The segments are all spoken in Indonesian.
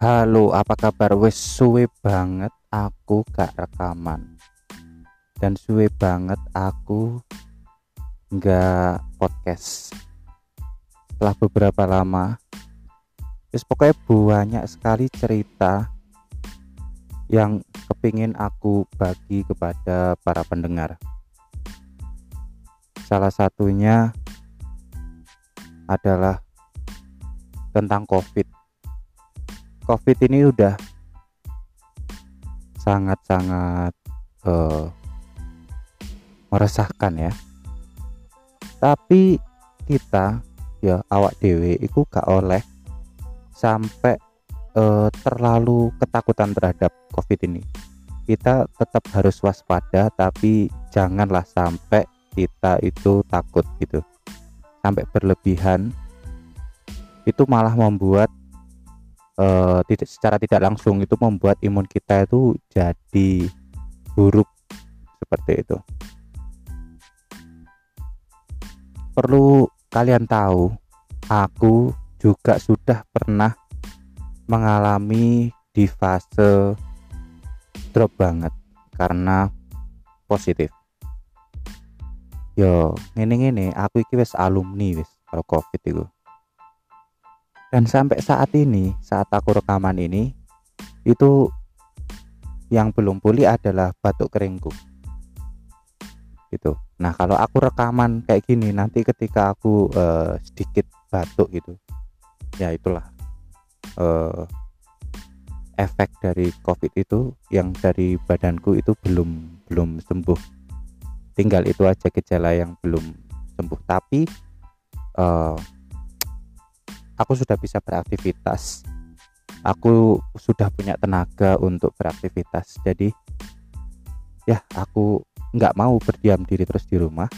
Halo, apa kabar? Wes suwe banget aku gak rekaman. Dan suwe banget aku nggak podcast. Setelah beberapa lama, wes pokoknya banyak sekali cerita yang kepingin aku bagi kepada para pendengar. Salah satunya adalah tentang COVID. COVID ini udah sangat-sangat uh, meresahkan ya. Tapi kita ya awak dewe itu gak oleh sampai uh, terlalu ketakutan terhadap COVID ini. Kita tetap harus waspada, tapi janganlah sampai kita itu takut gitu, sampai berlebihan itu malah membuat uh, secara tidak langsung itu membuat imun kita itu jadi buruk seperti itu. Perlu kalian tahu, aku juga sudah pernah mengalami di fase drop banget karena positif. Yo, ngene-ngene aku iki wis alumni wis kalau Covid itu dan sampai saat ini saat aku rekaman ini itu yang belum pulih adalah batuk keringku. Gitu. Nah kalau aku rekaman kayak gini nanti ketika aku uh, sedikit batuk gitu ya itulah uh, efek dari covid itu yang dari badanku itu belum belum sembuh. Tinggal itu aja gejala yang belum sembuh. Tapi uh, aku sudah bisa beraktivitas. Aku sudah punya tenaga untuk beraktivitas. Jadi ya aku nggak mau berdiam diri terus di rumah.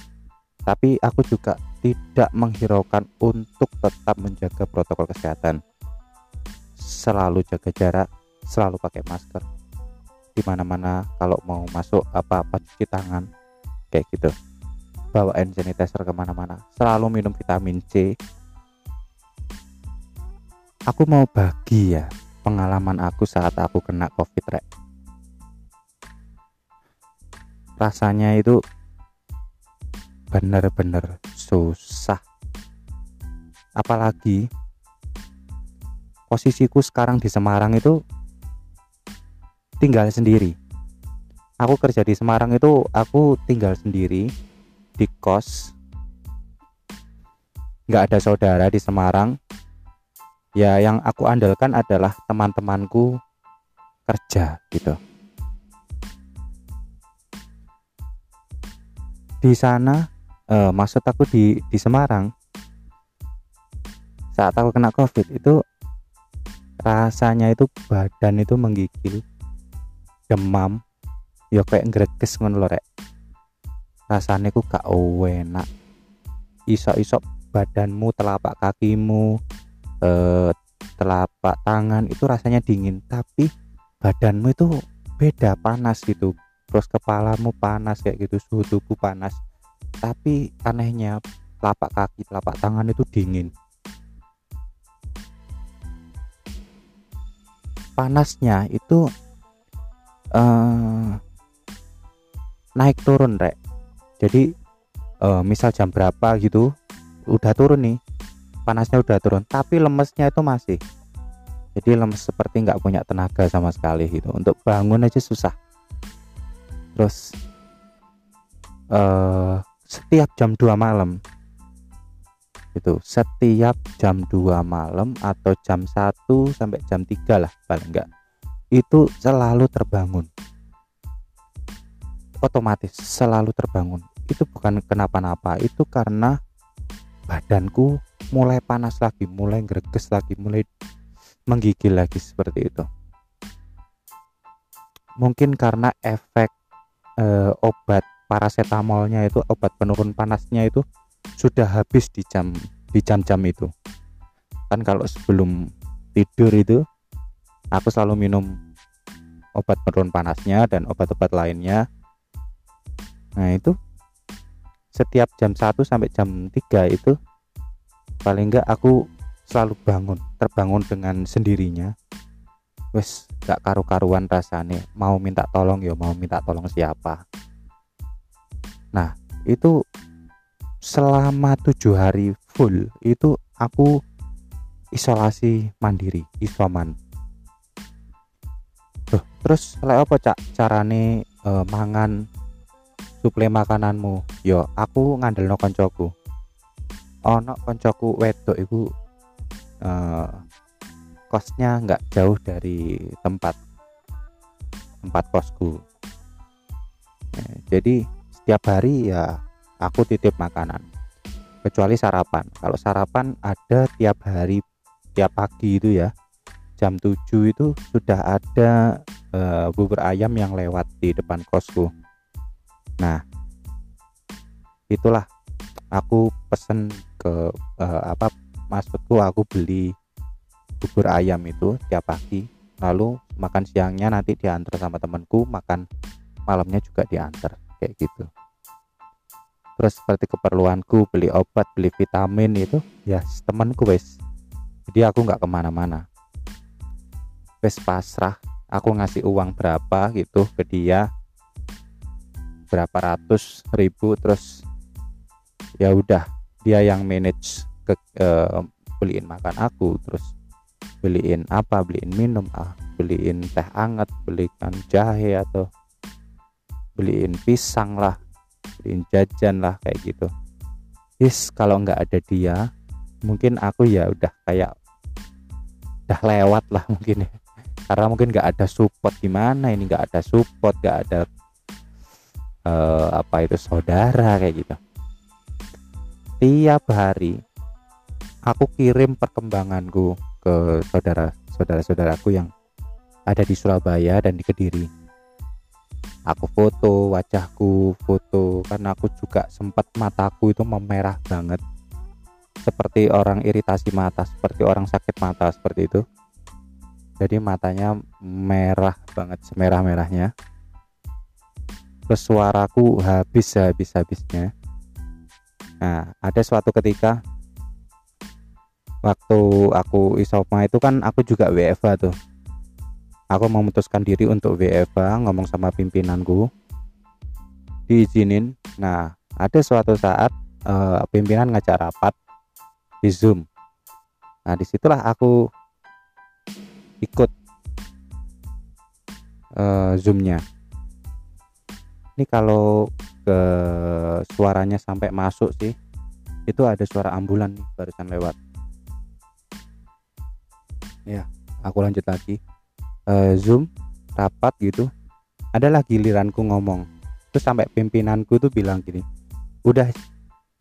Tapi aku juga tidak menghiraukan untuk tetap menjaga protokol kesehatan. Selalu jaga jarak selalu pakai masker. Di mana-mana kalau mau masuk apa-apa cuci tangan kayak gitu. Bawa hand sanitizer ke mana-mana. Selalu minum vitamin C aku mau bagi ya pengalaman aku saat aku kena covid rek. Rasanya itu bener-bener susah. Apalagi posisiku sekarang di Semarang itu tinggal sendiri. Aku kerja di Semarang itu aku tinggal sendiri di kos. Nggak ada saudara di Semarang ya yang aku andalkan adalah teman-temanku kerja gitu. Di sana eh, maksud aku di di Semarang saat aku kena covid itu rasanya itu badan itu menggigil demam ya kayak ngreges ngono lho rek. Rasanya ku gak enak. Isok-isok badanmu telapak kakimu eh, telapak tangan itu rasanya dingin tapi badanmu itu beda panas gitu. Terus kepalamu panas kayak gitu suhu tubuh panas. Tapi anehnya telapak kaki telapak tangan itu dingin. Panasnya itu uh, naik turun rek. Jadi uh, misal jam berapa gitu udah turun nih panasnya udah turun tapi lemesnya itu masih. Jadi lemes seperti nggak punya tenaga sama sekali gitu. Untuk bangun aja susah. Terus uh, setiap jam 2 malam itu setiap jam 2 malam atau jam 1 sampai jam 3 lah paling enggak itu selalu terbangun. Otomatis selalu terbangun. Itu bukan kenapa-napa itu karena badanku mulai panas lagi mulai greges lagi mulai menggigil lagi seperti itu. Mungkin karena efek e, obat paracetamolnya itu obat penurun panasnya itu sudah habis di jam di jam-jam itu. Kan kalau sebelum tidur itu aku selalu minum obat penurun panasnya dan obat-obat lainnya. Nah itu setiap jam 1 sampai jam 3 itu paling enggak aku selalu bangun terbangun dengan sendirinya. Wes gak karu-karuan rasanya. Mau minta tolong ya mau minta tolong siapa? Nah itu selama tujuh hari full itu aku isolasi mandiri isoman. Tuh, terus lek apa cak? Carane uh, mangan suple makananmu? Yo aku ngandel no koncoku ono koncoku wedok iku uh, kosnya nggak jauh dari tempat tempat kosku ya, jadi setiap hari ya aku titip makanan kecuali sarapan. Kalau sarapan ada tiap hari tiap pagi itu ya jam 7 itu sudah ada uh, bubur ayam yang lewat di depan kosku. Nah itulah aku pesen ke uh, apa maksudku aku beli bubur ayam itu tiap pagi lalu makan siangnya nanti diantar sama temanku makan malamnya juga diantar kayak gitu. Terus seperti keperluanku beli obat beli vitamin itu ya temanku wes. Jadi aku nggak ke mana-mana. Wes pasrah aku ngasih uang berapa gitu ke dia. Berapa ratus ribu terus ya udah dia yang manage ke uh, beliin makan aku terus beliin apa beliin minum ah beliin teh hangat belikan jahe atau beliin pisang lah beliin jajan lah kayak gitu. Is kalau nggak ada dia mungkin aku ya udah kayak udah lewat lah mungkin ya. Karena mungkin nggak ada support gimana ini nggak ada support nggak ada uh, apa itu saudara kayak gitu tiap hari aku kirim perkembanganku ke saudara saudara saudaraku yang ada di Surabaya dan di Kediri. Aku foto wajahku foto karena aku juga sempat mataku itu memerah banget. Seperti orang iritasi mata seperti orang sakit mata seperti itu. Jadi matanya merah banget semerah-merahnya. Terus suaraku habis habis habisnya nah ada suatu ketika waktu aku isoma itu kan aku juga WFA tuh. Aku memutuskan diri untuk WFA ngomong sama pimpinanku. Diizinin. Nah ada suatu saat uh, pimpinan ngajak rapat di Zoom. Nah di situlah aku ikut uh, zoomnya. Ini kalau ke suaranya sampai masuk sih. Itu ada suara ambulan nih barusan lewat. Ya aku lanjut lagi. Uh, zoom rapat gitu. Adalah giliranku ngomong. Terus sampai pimpinanku tuh bilang gini udah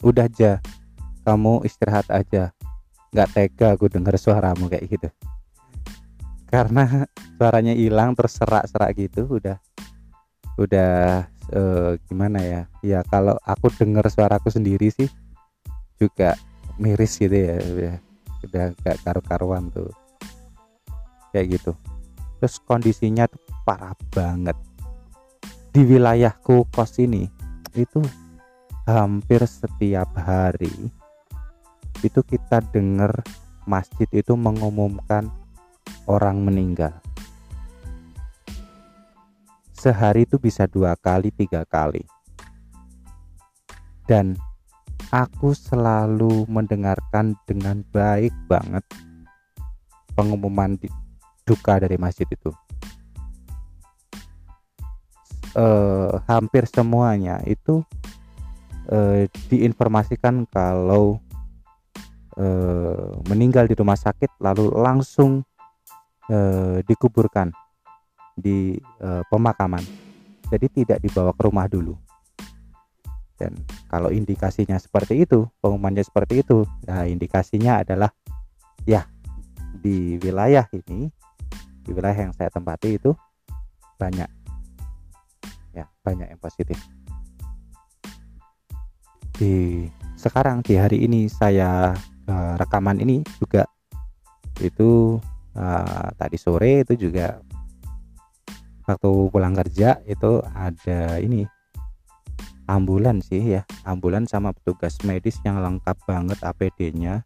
udah aja kamu istirahat aja. Nggak tega aku denger suaramu kayak gitu. Karena suaranya hilang terus serak-serak gitu udah udah uh, gimana ya? Ya kalau aku denger suaraku sendiri sih juga miris gitu ya udah udah gak karu-karuan tuh. Kayak gitu. Terus kondisinya tuh parah banget. Di wilayahku kos ini itu hampir setiap hari itu kita dengar masjid itu mengumumkan orang meninggal sehari itu bisa dua kali tiga kali. Dan aku selalu mendengarkan dengan baik banget pengumuman di, duka dari masjid itu. Eh, hampir semuanya itu eh, diinformasikan kalau eh, meninggal di rumah sakit lalu langsung dikuburkan di eh, pemakaman. Jadi tidak dibawa ke rumah dulu. Dan kalau indikasinya seperti itu pengumumannya seperti itu nah indikasinya adalah ya di wilayah ini di wilayah yang saya tempati itu banyak ya banyak yang positif. Di sekarang di hari ini saya uh, rekaman ini juga itu uh, tadi sore itu juga waktu pulang kerja itu ada ini ambulan sih ya. Ambulan sama petugas medis yang lengkap banget APD-nya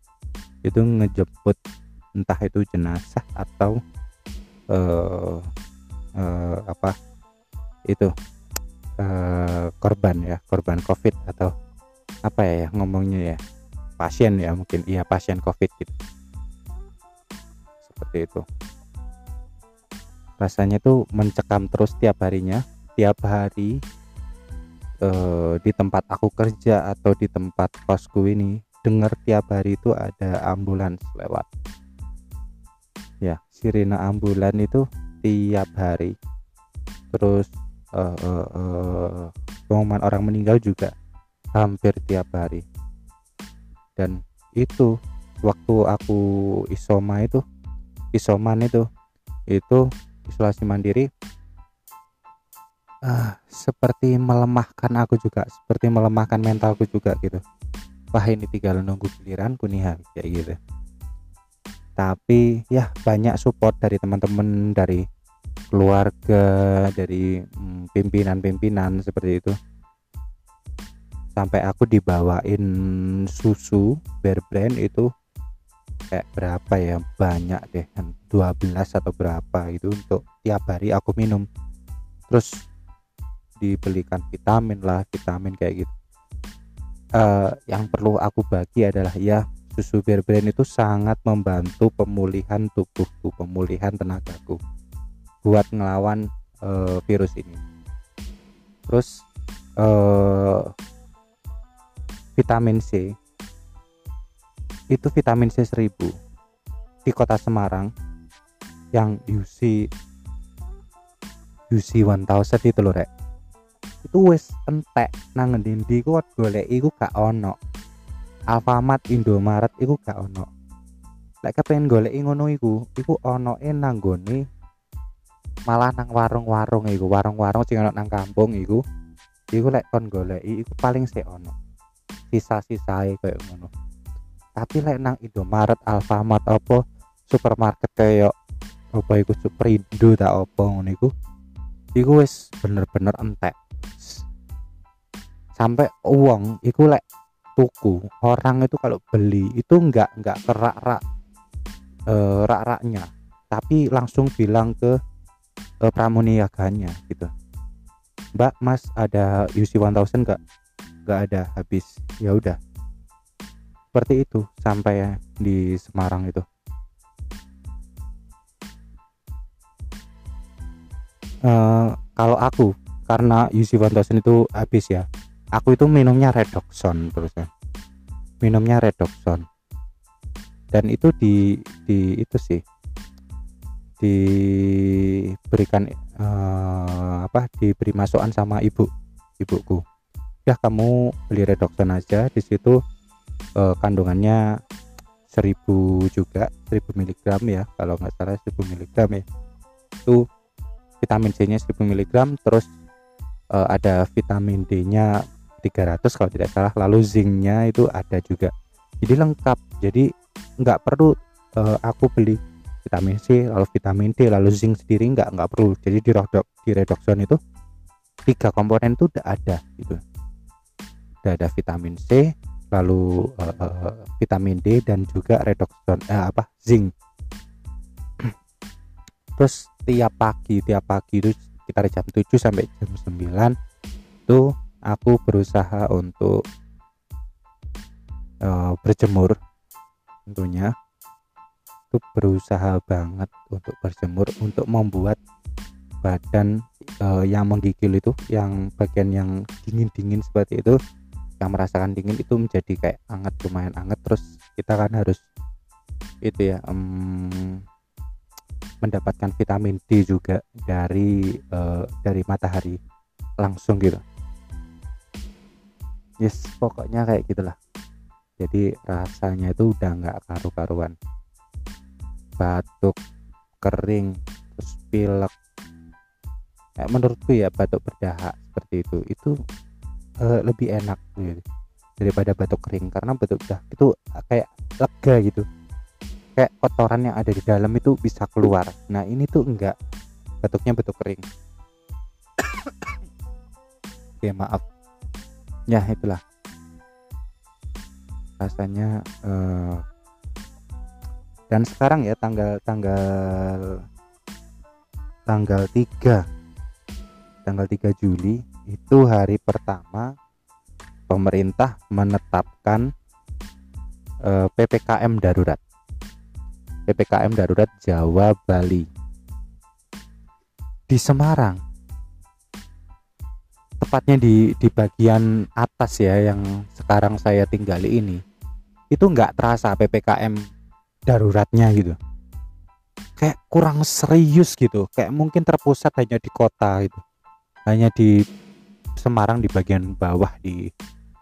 itu ngejemput entah itu jenazah atau uh, uh, apa itu uh, korban ya korban covid atau apa ya ngomongnya ya pasien ya mungkin. Iya pasien covid gitu. Seperti itu rasanya tuh mencekam terus tiap harinya tiap hari eh, di tempat aku kerja atau di tempat kosku ini dengar tiap hari itu ada ambulans lewat. Ya sirine ambulan itu tiap hari. Terus uh, uh, uh, pengumuman orang meninggal juga hampir tiap hari. Dan itu waktu aku isoma itu isoman itu itu isolasi mandiri uh, seperti melemahkan aku juga seperti melemahkan mentalku juga gitu. Wah ini tinggal nunggu giliranku nih kayak gitu. Tapi ya banyak support dari teman-teman dari keluarga dari hmm, pimpinan-pimpinan seperti itu. Sampai aku dibawain susu bear brand itu kayak berapa ya? Banyak deh 12 atau berapa itu untuk tiap hari aku minum. Terus dibelikan vitamin lah vitamin kayak gitu. Uh, yang perlu aku bagi adalah ya susu bear brand itu sangat membantu pemulihan tubuhku pemulihan tenagaku buat ngelawan uh, virus ini. Terus uh, vitamin C itu vitamin C 1000 di kota Semarang yang UC UC 1000 itu loh rek. Itu wis entek nang ngendi kuat golek iku gak ono. Alfamart Indomaret iku gak ono. Lek kepengen golek ngono iku iku ono nang gone malah nang warung-warung iku warung-warung sing ono nang kampung iku. Iku lek kon golek iku paling sih ono. Sisa-sisa kayak ngono tapi lek nang Indomaret Alfamart apa supermarket kayak apa iku Superindo tak apa ngono iku iku wis bener-bener entek. Sampai uang iku lek tuku orang itu kalau beli itu enggak enggak kerak-rak eh, rak-raknya. Tapi langsung bilang ke eh, pramuniaganya gitu. Mbak Mas ada UC 1000 enggak nggak ada habis. Ya udah seperti itu sampai di Semarang itu. Uh, kalau aku karena UC 1000 itu habis ya aku itu minumnya redoxon terus kan minumnya redoxon. Dan itu di di itu sih diberikan uh, apa diberi masukan sama ibu ibuku. Ya kamu beli redoxon aja di situ uh, kandungannya 1000 juga 1000 mg ya kalau nggak salah 1000 mg ya. Itu vitamin C nya 1000 mg terus uh, ada vitamin D nya 300 kalau tidak salah lalu zincnya itu ada juga. Jadi lengkap jadi nggak perlu uh, aku beli vitamin C lalu vitamin D lalu zinc sendiri nggak nggak perlu. Jadi di redok di redoxon itu tiga komponen itu udah ada gitu. Sudah ada vitamin C lalu uh, uh, vitamin D dan juga redoxon uh, apa zinc. Terus tiap pagi tiap pagi itu sekitar jam 7 sampai jam 9 tuh aku berusaha untuk uh, berjemur tentunya. Itu berusaha banget untuk berjemur untuk membuat badan uh, yang menggigil itu yang bagian yang dingin-dingin seperti itu yang merasakan dingin itu menjadi kayak hangat lumayan hangat terus kita kan harus itu ya um, mendapatkan vitamin D juga dari uh, dari matahari langsung gitu. Yes pokoknya kayak gitulah. Jadi rasanya itu udah nggak karu-karuan. Batuk kering terus pilek. Kayak menurutku ya batuk berdahak seperti itu itu uh, lebih enak gitu daripada batuk kering. Karena batuk dah itu kayak lega gitu. Kayak kotoran yang ada di dalam itu bisa keluar. Nah ini tuh enggak. Batuknya batuk kering. Oke maaf. Ya itulah. Rasanya uh, dan sekarang ya tanggal tanggal tanggal 3 tanggal 3 Juli itu hari pertama pemerintah menetapkan eh, PPKM darurat. PPKM darurat Jawa Bali. Di Semarang. Tepatnya di di bagian atas ya yang sekarang saya tinggali ini. Itu nggak terasa ppkm daruratnya gitu. Kayak kurang serius gitu. Kayak mungkin terpusat hanya di kota gitu. Hanya di Semarang di bagian bawah di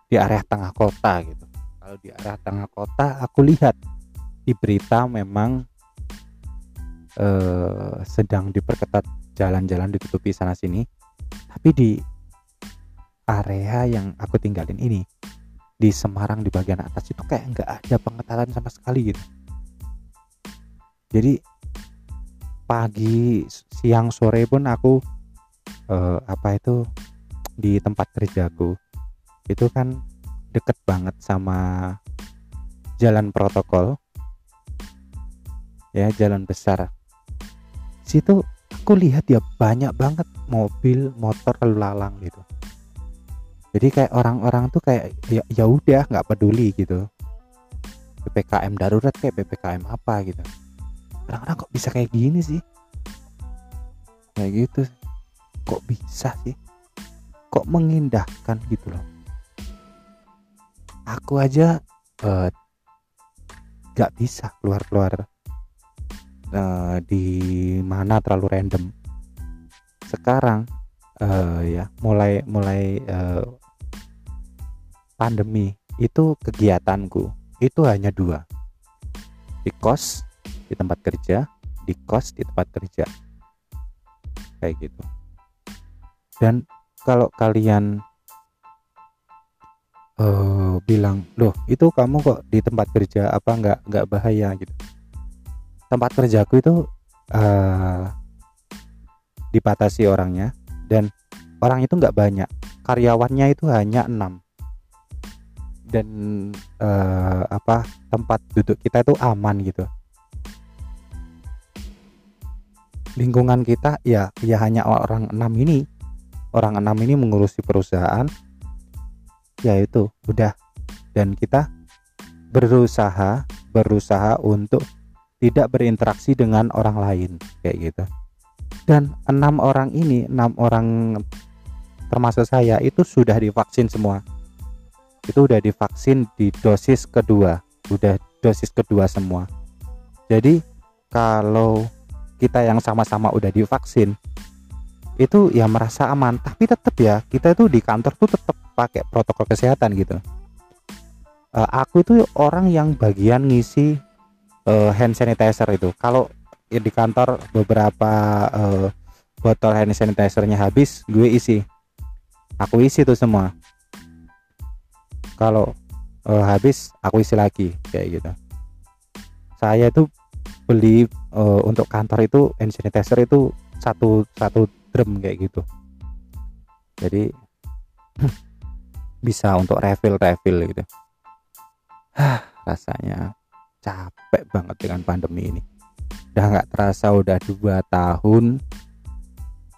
di area tengah kota gitu. Kalau di area tengah kota aku lihat di berita memang eh, sedang diperketat jalan-jalan ditutupi sana sini. Tapi di area yang aku tinggalin ini di Semarang di bagian atas itu kayak nggak ada pengetatan sama sekali gitu. Jadi pagi siang sore pun aku eh, apa itu di tempat kerjaku itu kan deket banget sama jalan protokol. Ya jalan besar. Situ aku lihat ya banyak banget mobil motor lalu lalang gitu. Jadi kayak orang-orang tuh kayak ya ya udah nggak peduli gitu. Ppkm darurat kayak ppkm apa gitu. Orang-orang kok bisa kayak gini sih? Kayak gitu kok bisa sih kok mengindahkan gitu loh. Aku aja uh, gak bisa keluar-keluar uh, di mana terlalu random. Sekarang uh, ya mulai mulai uh, pandemi itu kegiatanku itu hanya dua. Di kos di tempat kerja di kos di tempat kerja. Kayak gitu. Dan kalau kalian uh, bilang loh itu kamu kok di tempat kerja apa nggak nggak bahaya? gitu. Tempat kerjaku itu uh, dibatasi orangnya dan orang itu nggak banyak. Karyawannya itu hanya enam. Dan uh, apa tempat duduk kita itu aman gitu. Lingkungan kita ya ya hanya orang enam ini orang enam ini mengurusi perusahaan ya itu udah. Dan kita berusaha berusaha untuk tidak berinteraksi dengan orang lain kayak gitu. Dan enam orang ini enam orang termasuk saya itu sudah divaksin semua. Itu udah divaksin di dosis kedua udah dosis kedua semua. Jadi kalau kita yang sama-sama udah divaksin itu ya merasa aman. Tapi tetap ya kita itu di kantor tuh tetap pakai protokol kesehatan gitu. Uh, aku itu orang yang bagian ngisi uh, hand sanitizer itu. Kalau di kantor beberapa uh, botol hand sanitizernya habis gue isi. Aku isi tuh semua. Kalau uh, habis aku isi lagi kayak gitu. Saya itu beli uh, untuk kantor itu hand sanitizer itu satu satu drum kayak gitu. Jadi bisa untuk refill refill gitu rasanya capek banget dengan pandemi ini. Udah nggak terasa udah dua tahun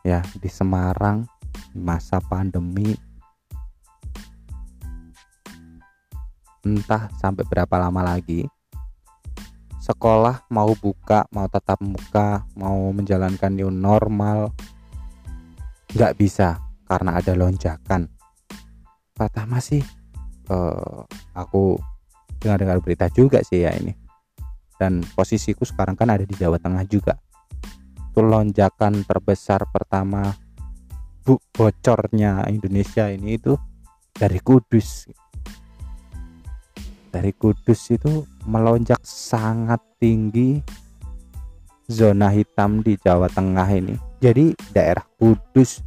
ya di Semarang masa pandemi. Entah sampai berapa lama lagi sekolah mau buka mau tetap muka mau menjalankan new normal nggak bisa karena ada lonjakan. Pertama sih uh, aku dengar-dengar berita juga sih ya ini. Dan posisiku sekarang kan ada di Jawa Tengah juga. Itu lonjakan terbesar pertama bu bocornya Indonesia ini itu dari Kudus. Dari Kudus itu melonjak sangat tinggi zona hitam di Jawa Tengah ini. Jadi daerah Kudus,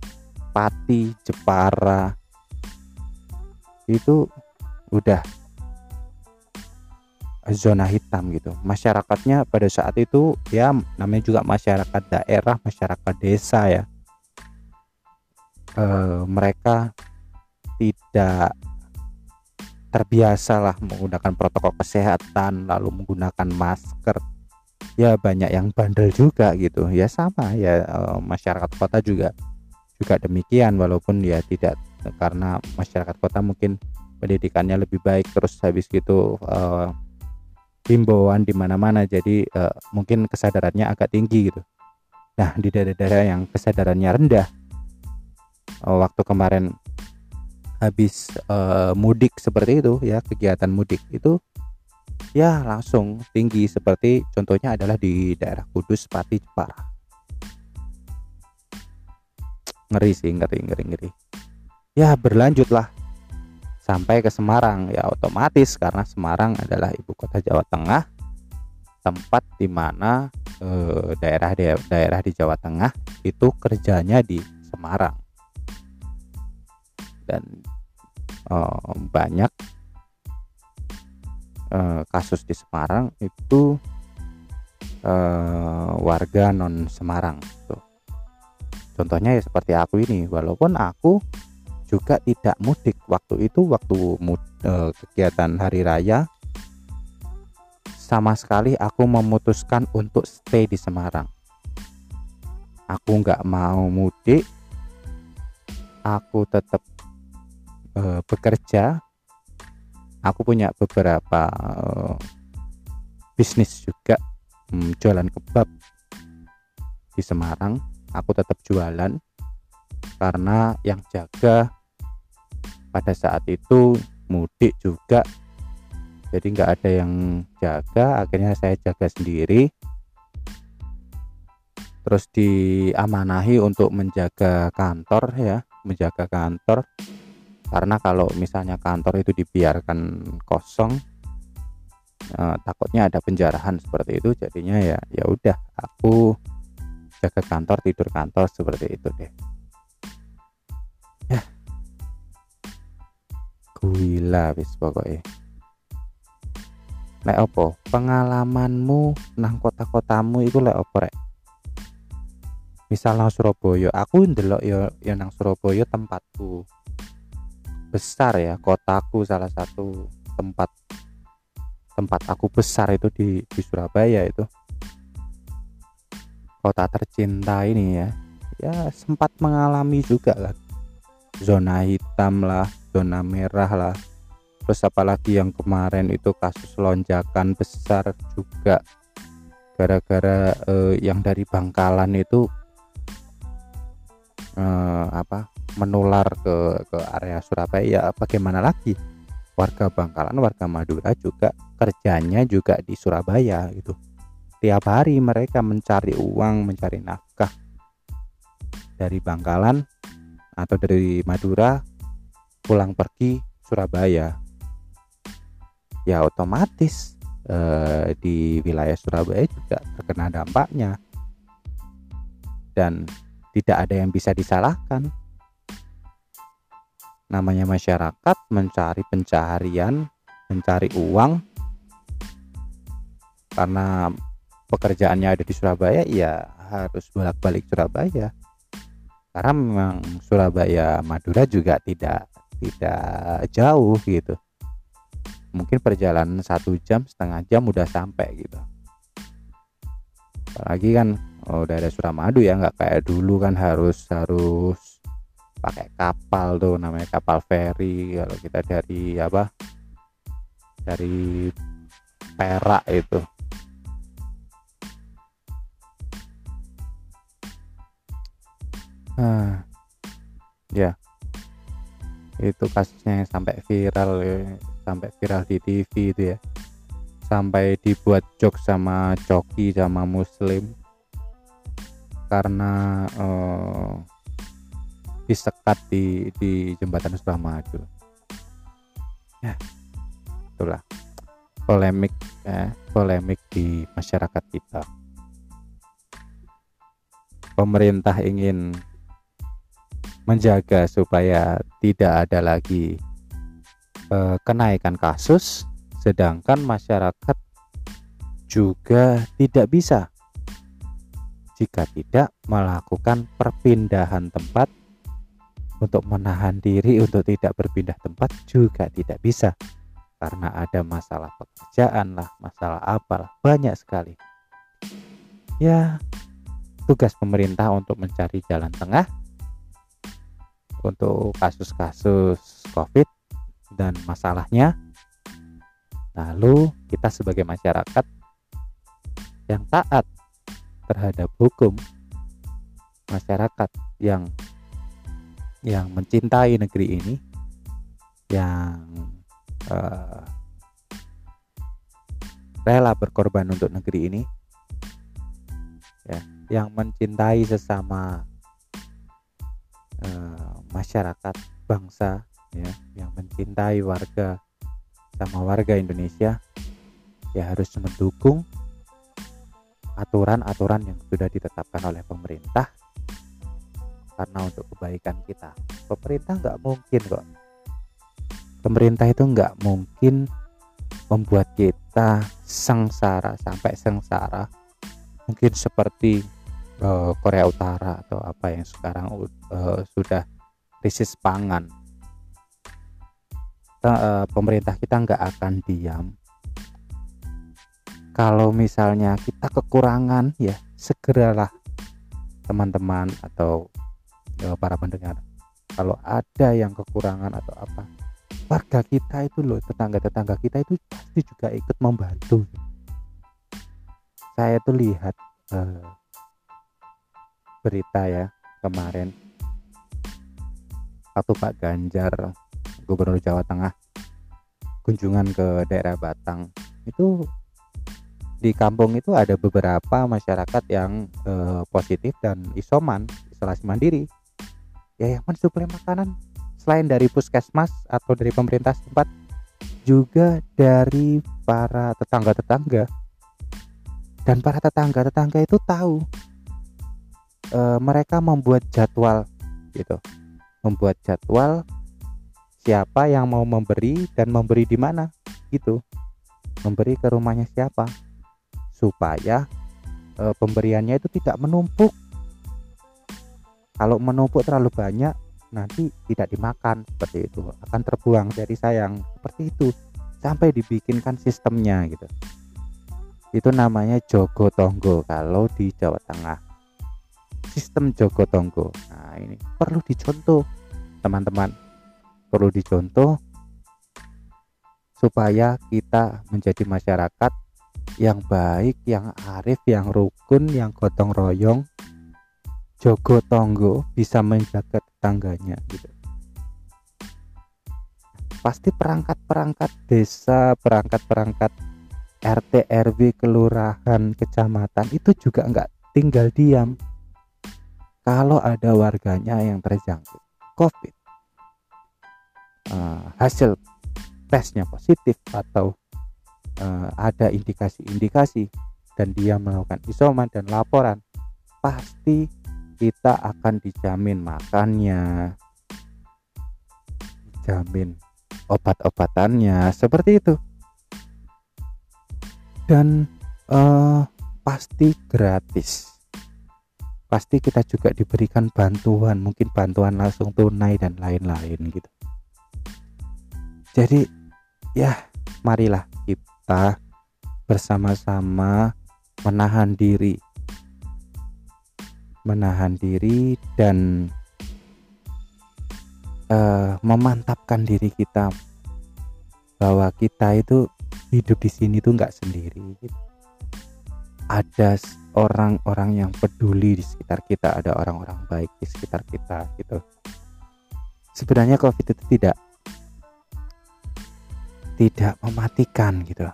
Pati, Jepara itu udah zona hitam gitu. Masyarakatnya pada saat itu ya namanya juga masyarakat daerah, masyarakat desa ya. E, mereka tidak terbiasalah menggunakan protokol kesehatan lalu menggunakan masker ya banyak yang bandel juga gitu. Ya sama. Ya eh, masyarakat kota juga juga demikian. Walaupun ya tidak karena masyarakat kota mungkin pendidikannya lebih baik terus habis gitu uh, himbauan di mana-mana. Jadi uh, mungkin kesadarannya agak tinggi gitu. Nah di daerah-daerah yang kesadarannya rendah uh, waktu kemarin habis uh, mudik seperti itu ya kegiatan mudik itu ya langsung tinggi seperti contohnya adalah di daerah Kudus Pati Jepara. Ngeri sih ngeri ngeri ngeri. Ya berlanjutlah sampai ke Semarang. Ya otomatis karena Semarang adalah ibu kota Jawa Tengah tempat di mana eh, daerah daerah di Jawa Tengah itu kerjanya di Semarang. Dan eh, banyak eh, kasus di Semarang itu eh, warga non Semarang tuh contohnya ya seperti aku ini walaupun aku juga tidak mudik waktu itu waktu mud, e, kegiatan hari raya sama sekali aku memutuskan untuk stay di Semarang. Aku nggak mau mudik aku tetap e, bekerja aku punya beberapa e, bisnis juga. Hmm, jualan kebab di Semarang. Aku tetap jualan karena yang jaga pada saat itu mudik juga. Jadi nggak ada yang jaga. Akhirnya saya jaga sendiri. Terus diamanahi untuk menjaga kantor ya menjaga kantor karena kalau misalnya kantor itu dibiarkan kosong eh, takutnya ada penjarahan seperti itu jadinya ya ya udah aku jaga kantor tidur kantor seperti itu deh. Gila wis pokoknya. Lek opo? Pengalamanmu nang kota-kotamu itu lek opo rek? Misal nang Surabaya aku ndelok ya ya nang Surabaya tempatku besar ya kotaku salah satu tempat tempat aku besar itu di di Surabaya itu. Kota tercinta ini ya ya sempat mengalami juga kan zona hitam lah zona merah lah. Terus apalagi yang kemarin itu kasus lonjakan besar juga. Gara-gara eh, yang dari Bangkalan itu eh, apa menular ke ke area Surabaya ya bagaimana lagi? Warga Bangkalan warga Madura juga kerjanya juga di Surabaya gitu. Tiap hari mereka mencari uang mencari nafkah dari Bangkalan atau dari Madura pulang pergi Surabaya. Ya otomatis eh, di wilayah Surabaya juga terkena dampaknya. Dan tidak ada yang bisa disalahkan namanya masyarakat mencari pencaharian mencari uang. Karena pekerjaannya ada di Surabaya ya harus bolak-balik Surabaya. Karena memang Surabaya Madura juga tidak tidak jauh gitu. Mungkin perjalanan satu jam setengah jam udah sampai gitu. Apalagi kan oh, udah ada Suramadu ya nggak kayak dulu kan harus harus pakai kapal tuh namanya kapal feri. Kalau kita dari apa dari Perak itu. Ah ya. Itu kasusnya sampai viral ya. sampai viral di TV itu ya. Sampai dibuat joke sama Coki sama Muslim. Karena uh, disekat di di jembatan Suramadu. Ya itulah polemik ya, polemik di masyarakat kita. Pemerintah ingin menjaga supaya tidak ada lagi eh, kenaikan kasus sedangkan masyarakat juga tidak bisa jika tidak melakukan perpindahan tempat untuk menahan diri untuk tidak berpindah tempat juga tidak bisa. Karena ada masalah pekerjaan lah masalah apalah banyak sekali. Ya tugas pemerintah untuk mencari jalan tengah. Untuk kasus-kasus COVID dan masalahnya. Lalu kita sebagai masyarakat yang taat terhadap hukum, masyarakat yang yang mencintai negeri ini, yang uh, rela berkorban untuk negeri ini, ya, yang mencintai sesama uh, masyarakat bangsa ya yang mencintai warga sama warga Indonesia ya harus mendukung aturan-aturan yang sudah ditetapkan oleh pemerintah karena untuk kebaikan kita. Pemerintah nggak mungkin kok. Pemerintah itu nggak mungkin membuat kita sengsara sampai sengsara. Mungkin seperti uh, Korea Utara atau apa yang sekarang uh, sudah krisis pangan. Uh, pemerintah kita nggak akan diam. Kalau misalnya kita kekurangan ya segeralah teman-teman atau uh, para pendengar. Kalau ada yang kekurangan atau apa warga kita itu loh tetangga-tetangga kita itu pasti juga ikut membantu. Saya tuh lihat uh, berita ya kemarin. Waktu Pak Ganjar Gubernur Jawa Tengah kunjungan ke daerah Batang. Itu di kampung itu ada beberapa masyarakat yang eh, positif dan isoman isolasi mandiri ya yang mensuplai makanan. Selain dari puskesmas atau dari pemerintah setempat juga dari para tetangga-tetangga. Dan para tetangga-tetangga itu tahu e, mereka membuat jadwal gitu. Membuat jadwal siapa yang mau memberi dan memberi di mana gitu. Memberi ke rumahnya siapa. Supaya e, pemberiannya itu tidak menumpuk kalau menumpuk terlalu banyak nanti tidak dimakan seperti itu. Akan terbuang dari sayang. Seperti itu. Sampai dibikinkan sistemnya gitu. Itu namanya jogo tonggo kalau di Jawa Tengah. Sistem jogo tonggo. Nah ini perlu dicontoh teman-teman. Perlu dicontoh supaya kita menjadi masyarakat yang baik, yang arif, yang rukun, yang gotong royong, jogo tonggo bisa menjaga tetangganya gitu. Pasti perangkat-perangkat desa, perangkat-perangkat RT, RW, kelurahan, kecamatan itu juga nggak tinggal diam. Kalau ada warganya yang terjangkit COVID, uh, hasil tesnya positif atau uh, ada indikasi-indikasi dan dia melakukan isoman dan laporan pasti kita akan dijamin makannya. Dijamin obat-obatannya seperti itu. Dan uh, pasti gratis. Pasti kita juga diberikan bantuan mungkin bantuan langsung tunai dan lain-lain gitu. Jadi ya marilah kita bersama-sama menahan diri menahan diri dan uh, memantapkan diri kita bahwa kita itu hidup di sini tuh nggak sendiri. Ada orang-orang yang peduli di sekitar kita ada orang-orang baik di sekitar kita gitu. Sebenarnya covid itu tidak tidak mematikan gitu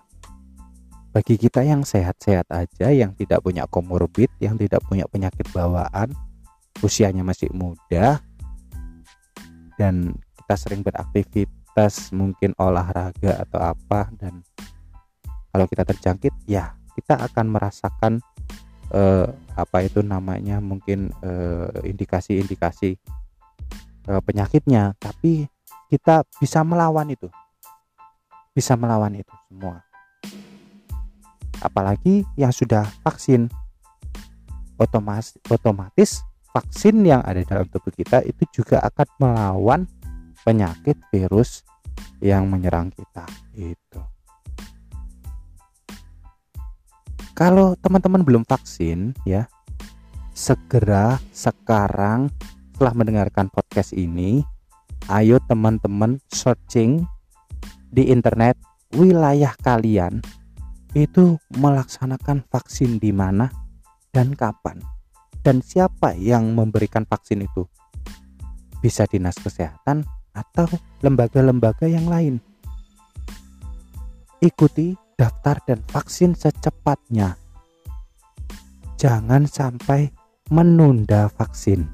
bagi kita yang sehat-sehat aja yang tidak punya komorbid yang tidak punya penyakit bawaan usianya masih muda dan kita sering beraktivitas mungkin olahraga atau apa dan kalau kita terjangkit ya kita akan merasakan eh, apa itu namanya mungkin eh, indikasi-indikasi eh, penyakitnya tapi kita bisa melawan itu bisa melawan itu semua. Apalagi yang sudah vaksin, otomatis, otomatis vaksin yang ada dalam tubuh kita itu juga akan melawan penyakit virus yang menyerang kita. Itu. kalau teman-teman belum vaksin ya segera sekarang setelah mendengarkan podcast ini ayo teman-teman searching di internet wilayah kalian itu melaksanakan vaksin di mana dan kapan dan siapa yang memberikan vaksin itu bisa dinas kesehatan atau lembaga-lembaga yang lain ikuti daftar dan vaksin secepatnya. Jangan sampai menunda vaksin.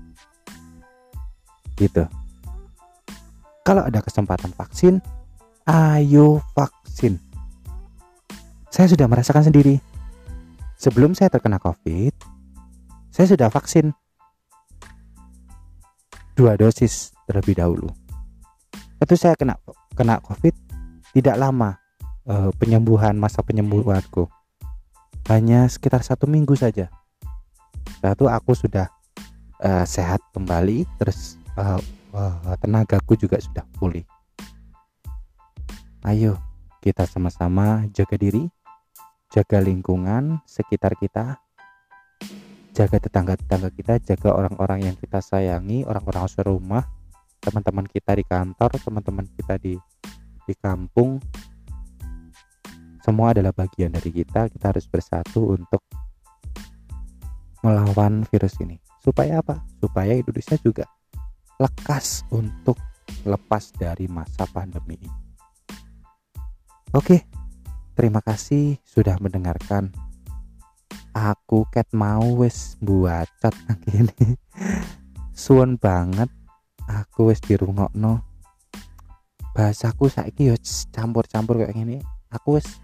Gitu. Kalau ada kesempatan vaksin, ayo vaksin. Saya sudah merasakan sendiri. Sebelum saya terkena COVID, saya sudah vaksin dua dosis terlebih dahulu. Itu saya kena kena COVID tidak lama uh, penyembuhan masa penyembuhanku hanya sekitar satu minggu saja setelah aku sudah uh, sehat kembali terus uh, uh, tenagaku juga sudah pulih ayo kita sama-sama jaga diri jaga lingkungan sekitar kita jaga tetangga-tetangga kita jaga orang-orang yang kita sayangi orang-orang serumah teman-teman kita di kantor teman-teman kita di di kampung. Semua adalah bagian dari kita. Kita harus bersatu untuk melawan virus ini. Supaya apa? Supaya Indonesia juga lekas untuk lepas dari masa pandemi ini. Oke terima kasih sudah mendengarkan. Aku cat mau wes buat ini. Suon banget. Aku wes dirungokno. Bahasaku saiki yo campur-campur kayak gini aku wes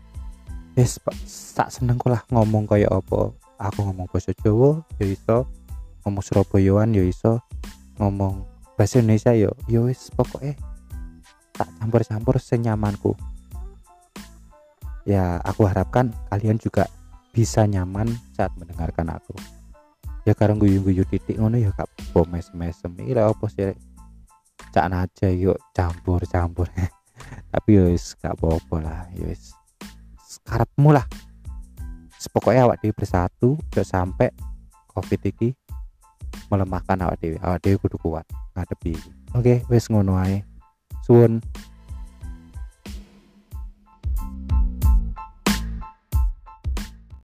wis sak seneng lah ngomong kaya apa. Aku ngomong bahasa Jawa ya iso. Ngomong Surabayaan ya iso. Ngomong bahasa Indonesia yo yo wis pokoknya tak campur-campur senyamanku ya aku harapkan kalian juga bisa nyaman saat mendengarkan aku. Ya karena guyu-guyu titik ngono ya kak apa mes-mesem iki apa sih cak aja yuk campur-campur. Tapi yo gak apa-apa lah yo wis. Karepmu lah. Awak dewi bersatu udah sampai covid iki melemahkan awak dewi. Awak dewi kudu kuat ngadepi. Oke wes ngono ae. Suwun